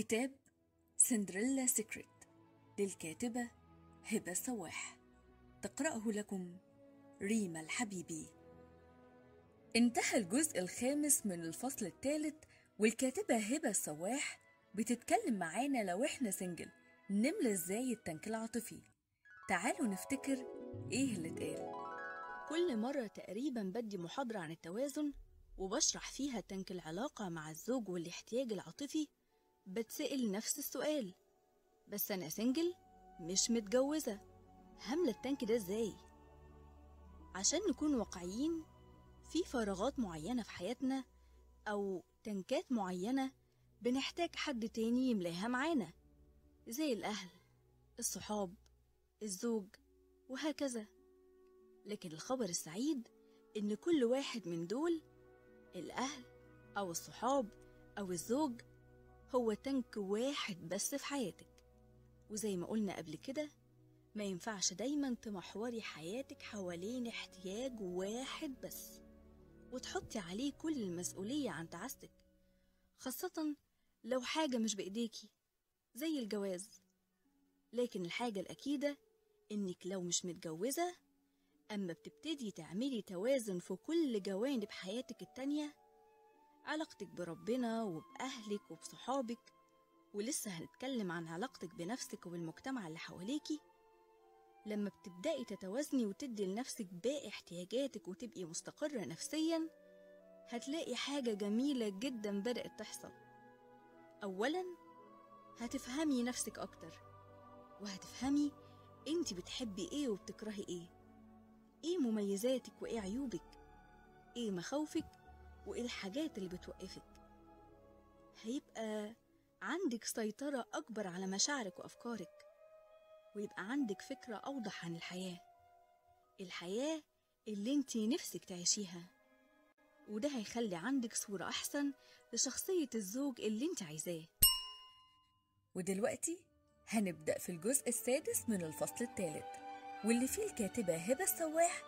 كتاب سندريلا secret للكاتبة هبة سواح تقرأه لكم ريما الحبيبي. انتهى الجزء الخامس من الفصل الثالث والكاتبة هبة السواح بتتكلم معانا لو إحنا single نملى إزاي ال tank العاطفي. تعالوا نفتكر إيه اللي اتقال. كل مرة تقريبا بدي محاضرة عن التوازن وبشرح فيها تنك العلاقة مع الزوج والاحتياج العاطفي بتسأل نفس السؤال. بس أنا سنجل مش متجوزة. هملى التانك ده إزاي؟ عشان نكون واقعيين في فراغات معينة في حياتنا أو تنكات معينة بنحتاج حد تاني يملاها معانا. زي الأهل الصحاب الزوج وهكذا. لكن الخبر السعيد إن كل واحد من دول الأهل أو الصحاب أو الزوج هو تنك واحد بس في حياتك. وزي ما قلنا قبل كده ما ينفعش دايما تمحوري حياتك حوالين احتياج واحد بس وتحطي عليه كل المسؤولية عن تعاستك خاصة لو حاجة مش بإيديكي زي الجواز. لكن الحاجة الأكيدة إنك لو مش متجوزة أما بتبتدي تعملي توازن في كل جوانب حياتك التانية علاقتك بربنا وبأهلك وبصحابك ولسه هنتكلم عن علاقتك بنفسك وبالمجتمع اللي حواليكي. لما بتبدأي تتوازني وتدي لنفسك باقي احتياجاتك وتبقي مستقرة نفسيا هتلاقي حاجة جميلة جدا بدأت تحصل. أولا هتفهمي نفسك أكتر وهتفهمي أنت بتحبي إيه وبتكرهي إيه. إيه مميزاتك وإيه عيوبك؟ إيه مخاوفك؟ وإيه الحاجات اللي بتوقفك؟ هيبقى عندك سيطرة أكبر على مشاعرك وأفكارك ويبقى عندك فكرة أوضح عن الحياة. الحياة اللي انت نفسك تعيشيها وده هيخلي عندك صورة أحسن لشخصية الزوج اللي انت عايزاه. ودلوقتي هنبدأ في الجزء السادس من الفصل الثالث واللي فيه الكاتبة هبة السواح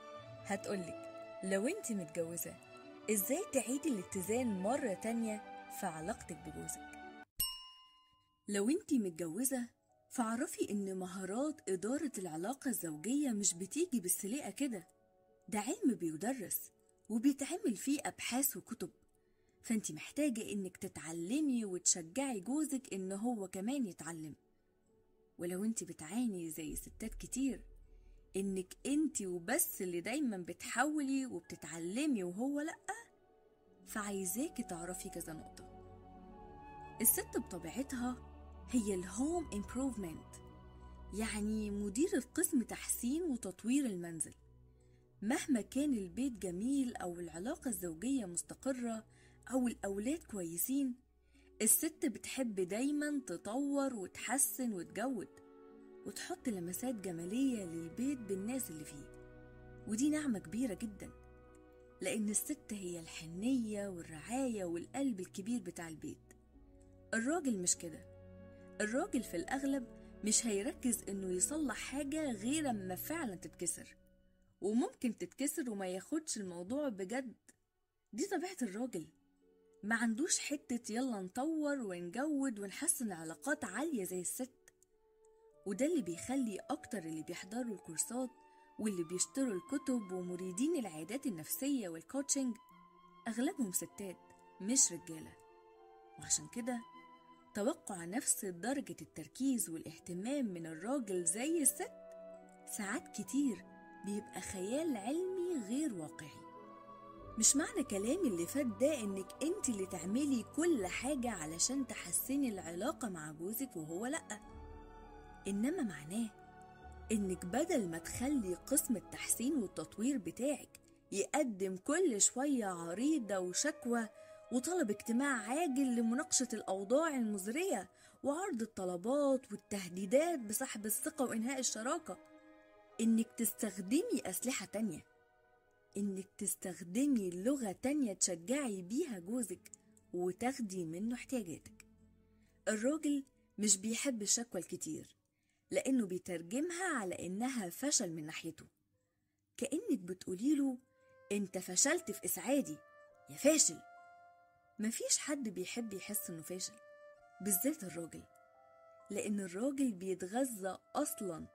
هتقولك لو انت متجوزة إزاي تعيدي الاتزان مرة تانية في علاقتك بجوزك؟ لو انت متجوزة فاعرفي إن مهارات إدارة العلاقة الزوجية مش بتيجي بالسليقة كده. ده علم بيدرس وبيتعمل فيه أبحاث وكتب. فانت محتاجة إنك تتعلمي وتشجعي جوزك إن هو كمان يتعلم. ولو انت بتعاني زي ستات كتير إنك أنت وبس اللي دايما بتحاولي وبتتعلمي وهو لأ. فعايزاكي تعرفي كذا نقطة. الست بطبيعتها هي ال home improvement يعني مدير القسم تحسين وتطوير المنزل. مهما كان البيت جميل أو العلاقة الزوجية مستقرة أو الأولاد كويسين الست بتحب دايما تطور وتحسن وتجود. وتحط لمسات جمالية للبيت بالناس اللي فيه. ودي نعمة كبيرة جدا لأن الست هي الحنية والرعاية والقلب الكبير بتاع البيت. الراجل مش كده. الراجل في الأغلب مش هيركز إنه يصلح حاجة غير أما فعلا تتكسر. وممكن تتكسر وما ياخدش الموضوع بجد. دي طبيعة الراجل. ما عندوش حتة يلا نطور ونجود ونحسن العلاقات عالية زي الست. وده اللي بيخلي أكتر اللي بيحضروا الكورسات واللي بيشتروا الكتب ومريدين العيادات النفسية والكوتشنج أغلبهم ستات مش رجالة. وعشان كده توقع نفس درجة التركيز والاهتمام من الراجل زي الست ساعات كتير بيبقى خيال علمي غير واقعي. مش معنى كلامي اللي فات ده إنك أنت اللي تعملي كل حاجة علشان تحسني العلاقة مع جوزك وهو لأ. إنما معناه إنك بدل ما تخلي قسم التحسين والتطوير بتاعك يقدم كل شوية عريضة وشكوى وطلب اجتماع عاجل لمناقشة الأوضاع المزرية وعرض الطلبات والتهديدات بسحب الثقة وإنهاء الشراكة إنك تستخدمي أسلحة تانية إنك تستخدمي لغة تانية تشجعي بيها جوزك وتاخدي منه احتياجاتك. الراجل مش بيحب الشكوى الكتير لأنه بيترجمها على إنها فشل من ناحيته. كأنك بتقوليله أنت فشلت في إسعادي يا فاشل. مفيش حد بيحب يحس إنه فاشل بالذات الراجل لأن الراجل بيتغذى أصلا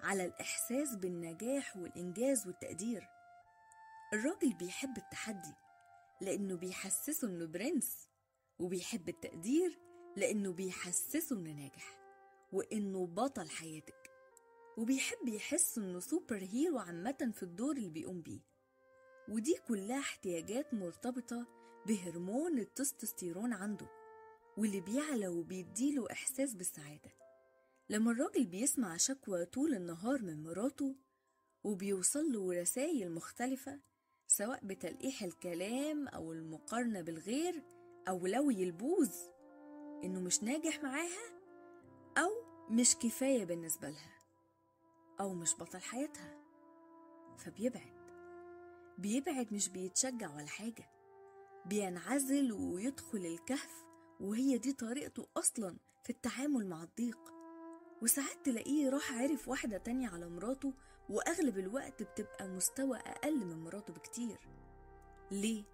على الإحساس بالنجاح والإنجاز والتقدير. الراجل بيحب التحدي لأنه بيحسسه إنه برنس وبيحب التقدير لأنه بيحسسه إنه ناجح. وإنه بطل حياتك. وبيحب يحس إنه super hero عامة في الدور اللي بيقوم بيه. ودي كلها احتياجات مرتبطة بهرمون التستوستيرون عنده واللي بيعلى وبيديله إحساس بالسعادة. لما الراجل بيسمع شكوى طول النهار من مراته وبيوصل له رسائل مختلفة سواء بتلقيح الكلام أو المقارنة بالغير أو لوي البوز إنه مش ناجح معاها أو مش كفاية بالنسبة لها أو مش بطل حياتها. فبيبعد. بيبعد مش بيتشجع ولا حاجة. بينعزل ويدخل الكهف وهي دي طريقته أصلا في التعامل مع الضيق. وساعات تلاقيه راح عرف واحدة تانية على مراته وأغلب الوقت بتبقى مستوى أقل من مراته بكتير. ليه؟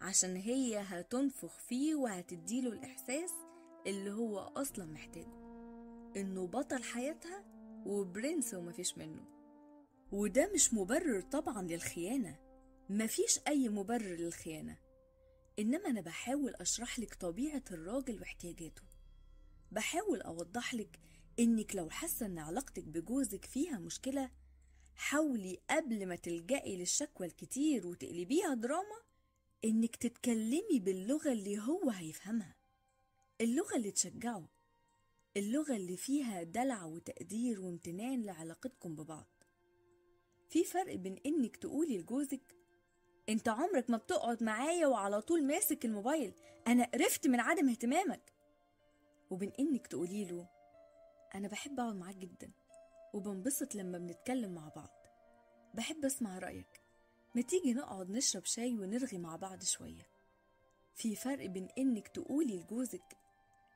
عشان هي هتنفخ فيه وهتديله الإحساس اللي هو أصلا محتاجه. إنه بطل حياتها وبرنس ومفيش منه. وده مش مبرر طبعا للخيانة. مفيش أي مبرر للخيانة. إنما أنا بحاول أشرح لك طبيعة الراجل واحتياجاته. بحاول أوضح لك إنك لو حاسة إن علاقتك بجوزك فيها مشكلة حاولي قبل ما تلجئي للشكوى الكتير وتقلبيها دراما إنك تتكلمي باللغة اللي هو هيفهمها. اللغة اللي تشجعه. اللغة اللي فيها دلع وتقدير وامتنان لعلاقتكم ببعض. في فرق بين إنك تقولي لجوزك أنت عمرك ما بتقعد معايا وعلى طول ماسك الموبايل أنا قرفت من عدم اهتمامك. وبين إنك تقولي له أنا بحب أقعد معاك جدا وبنبسط لما بنتكلم مع بعض. بحب أسمع رأيك. ما تيجي نقعد نشرب شاي ونرغي مع بعض شوية. في فرق بين إنك تقولي لجوزك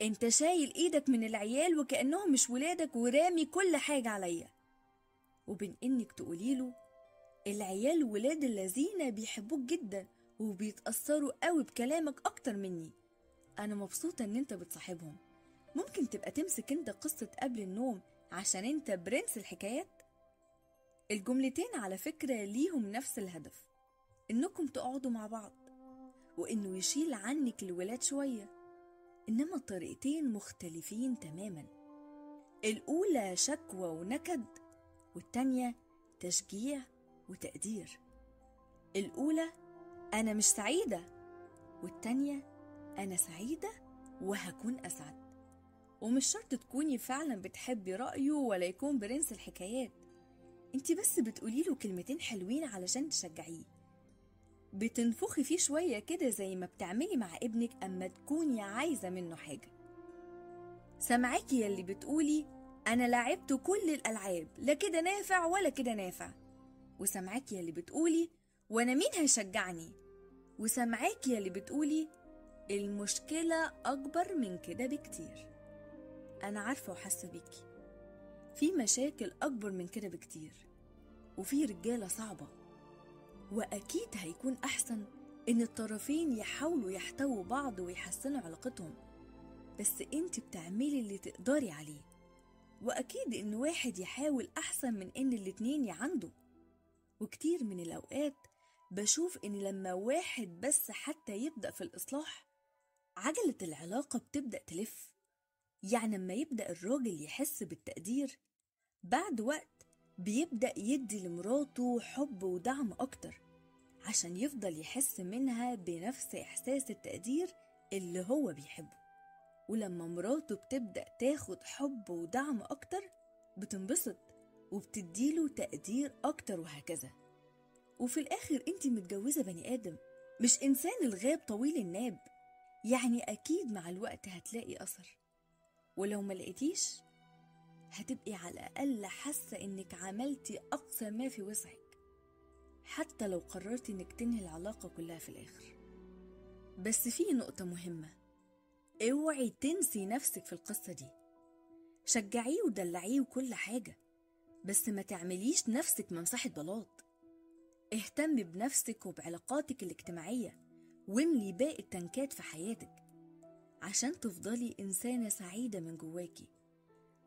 انت شايل إيدك من العيال وكأنهم مش ولادك ورامي كل حاجة عليا. وبين انك تقولي له العيال ولاد الذين بيحبوك جدا وبيتأثروا قوي بكلامك أكتر مني. أنا مبسوطة إن أنت بتصاحبهم. ممكن تبقى تمسك أنت قصة قبل النوم عشان أنت برنس الحكايات؟ الجملتين على فكرة ليهم نفس الهدف إنكم تقعدوا مع بعض وإنه يشيل عنك الولاد شوية. إنما الطريقتين مختلفين تماما. الأولى شكوى ونكد والتانية تشجيع وتقدير. الأولى أنا مش سعيدة والتانية أنا سعيدة وهكون أسعد. ومش شرط تكوني فعلا بتحبي رأيه ولا يكون برنس الحكايات. انت بس بتقولي له كلمتين حلوين علشان تشجعيه. بتنفخي فيه شوية كده زي ما بتعملي مع ابنك أما تكوني عايزة منه حاجة. سامعاكي يلي بتقولي أنا لعبت كل الألعاب لا كده نافع ولا كده نافع. وسامعاكي يلي بتقولي وأنا مين هيشجعني؟ وسامعاكي يلي بتقولي المشكلة أكبر من كده بكتير. أنا عارفة وحاسة بيكي. في مشاكل أكبر من كده بكتير. وفي رجالة صعبة. وأكيد هيكون أحسن إن الطرفين يحاولوا يحتووا بعض ويحسنوا علاقتهم. بس أنت بتعملي اللي تقدري عليه. وأكيد إن واحد يحاول أحسن من إن الاتنين يعندوا وكتير من الأوقات بشوف إن لما واحد بس حتى يبدأ في الإصلاح عجلة العلاقة بتبدأ تلف. يعني لما يبدأ الراجل يحس بالتقدير بعد وقت بيبدأ يدي لمراته حب ودعم أكتر عشان يفضل يحس منها بنفس إحساس التقدير اللي هو بيحبه. ولما مراته بتبدأ تاخد حب ودعم أكتر بتنبسط وبتديله تقدير أكتر وهكذا. وفي الآخر أنت متجوزة بني آدم مش إنسان الغاب طويل الناب يعني أكيد مع الوقت هتلاقي أثر. ولو ما لقيتيش هتبقي على الأقل حاسة إنك عملتي أقصى ما في وسعك حتى لو قررتي إنك تنهي العلاقة كلها في الآخر. بس في نقطة مهمة اوعي تنسي نفسك في القصة دي. شجعيه ودلعيه وكل حاجة بس ما تعمليش نفسك مساحة بلاط. اهتمي بنفسك وبعلاقاتك الاجتماعية واملي باقي التنكات في حياتك عشان تفضلي إنسانة سعيدة من جواكي.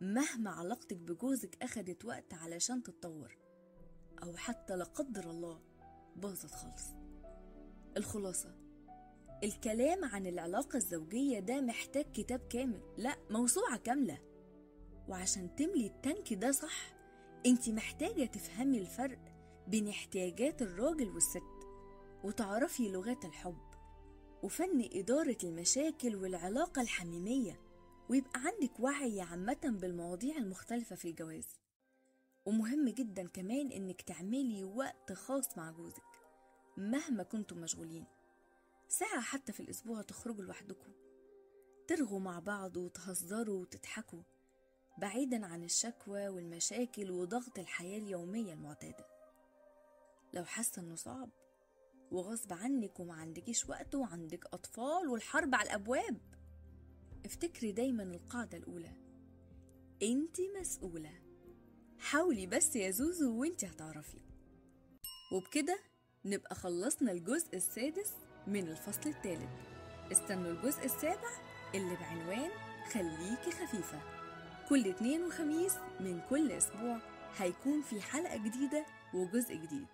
مهما علاقتك بجوزك أخدت وقت علشان تتطور أو حتى لا قدر الله باظت خالص. الخلاصة الكلام عن العلاقة الزوجية ده محتاج كتاب كامل لا موسوعة كاملة. وعشان تملي التانك ده صح انت محتاجة تفهمي الفرق بين احتياجات الراجل والست وتعرفي لغات الحب وفن إدارة المشاكل والعلاقة الحميمية. ويبقى عندك وعي عامة بالمواضيع المختلفة في الجواز. ومهم جدا كمان إنك تعملي وقت خاص مع جوزك مهما كنتم مشغولين. ساعة حتى في الأسبوع تخرجوا لوحدكم. ترغوا مع بعض وتهزروا وتضحكوا بعيدا عن الشكوى والمشاكل وضغط الحياة اليومية المعتادة. لو حاسة إنه صعب وغصب عنك وما عندكيش وقت وعندك أطفال والحرب على الأبواب افتكري دايما القاعدة الأولى. انت مسؤولة. حاولي بس يا زوزو وانت هتعرفي. وبكده نبقى خلصنا الجزء السادس من الفصل الثالث. استنوا الجزء السابع اللي بعنوان خليكي خفيفة. كل اتنين وخميس من كل أسبوع هيكون في حلقة جديدة وجزء جديد.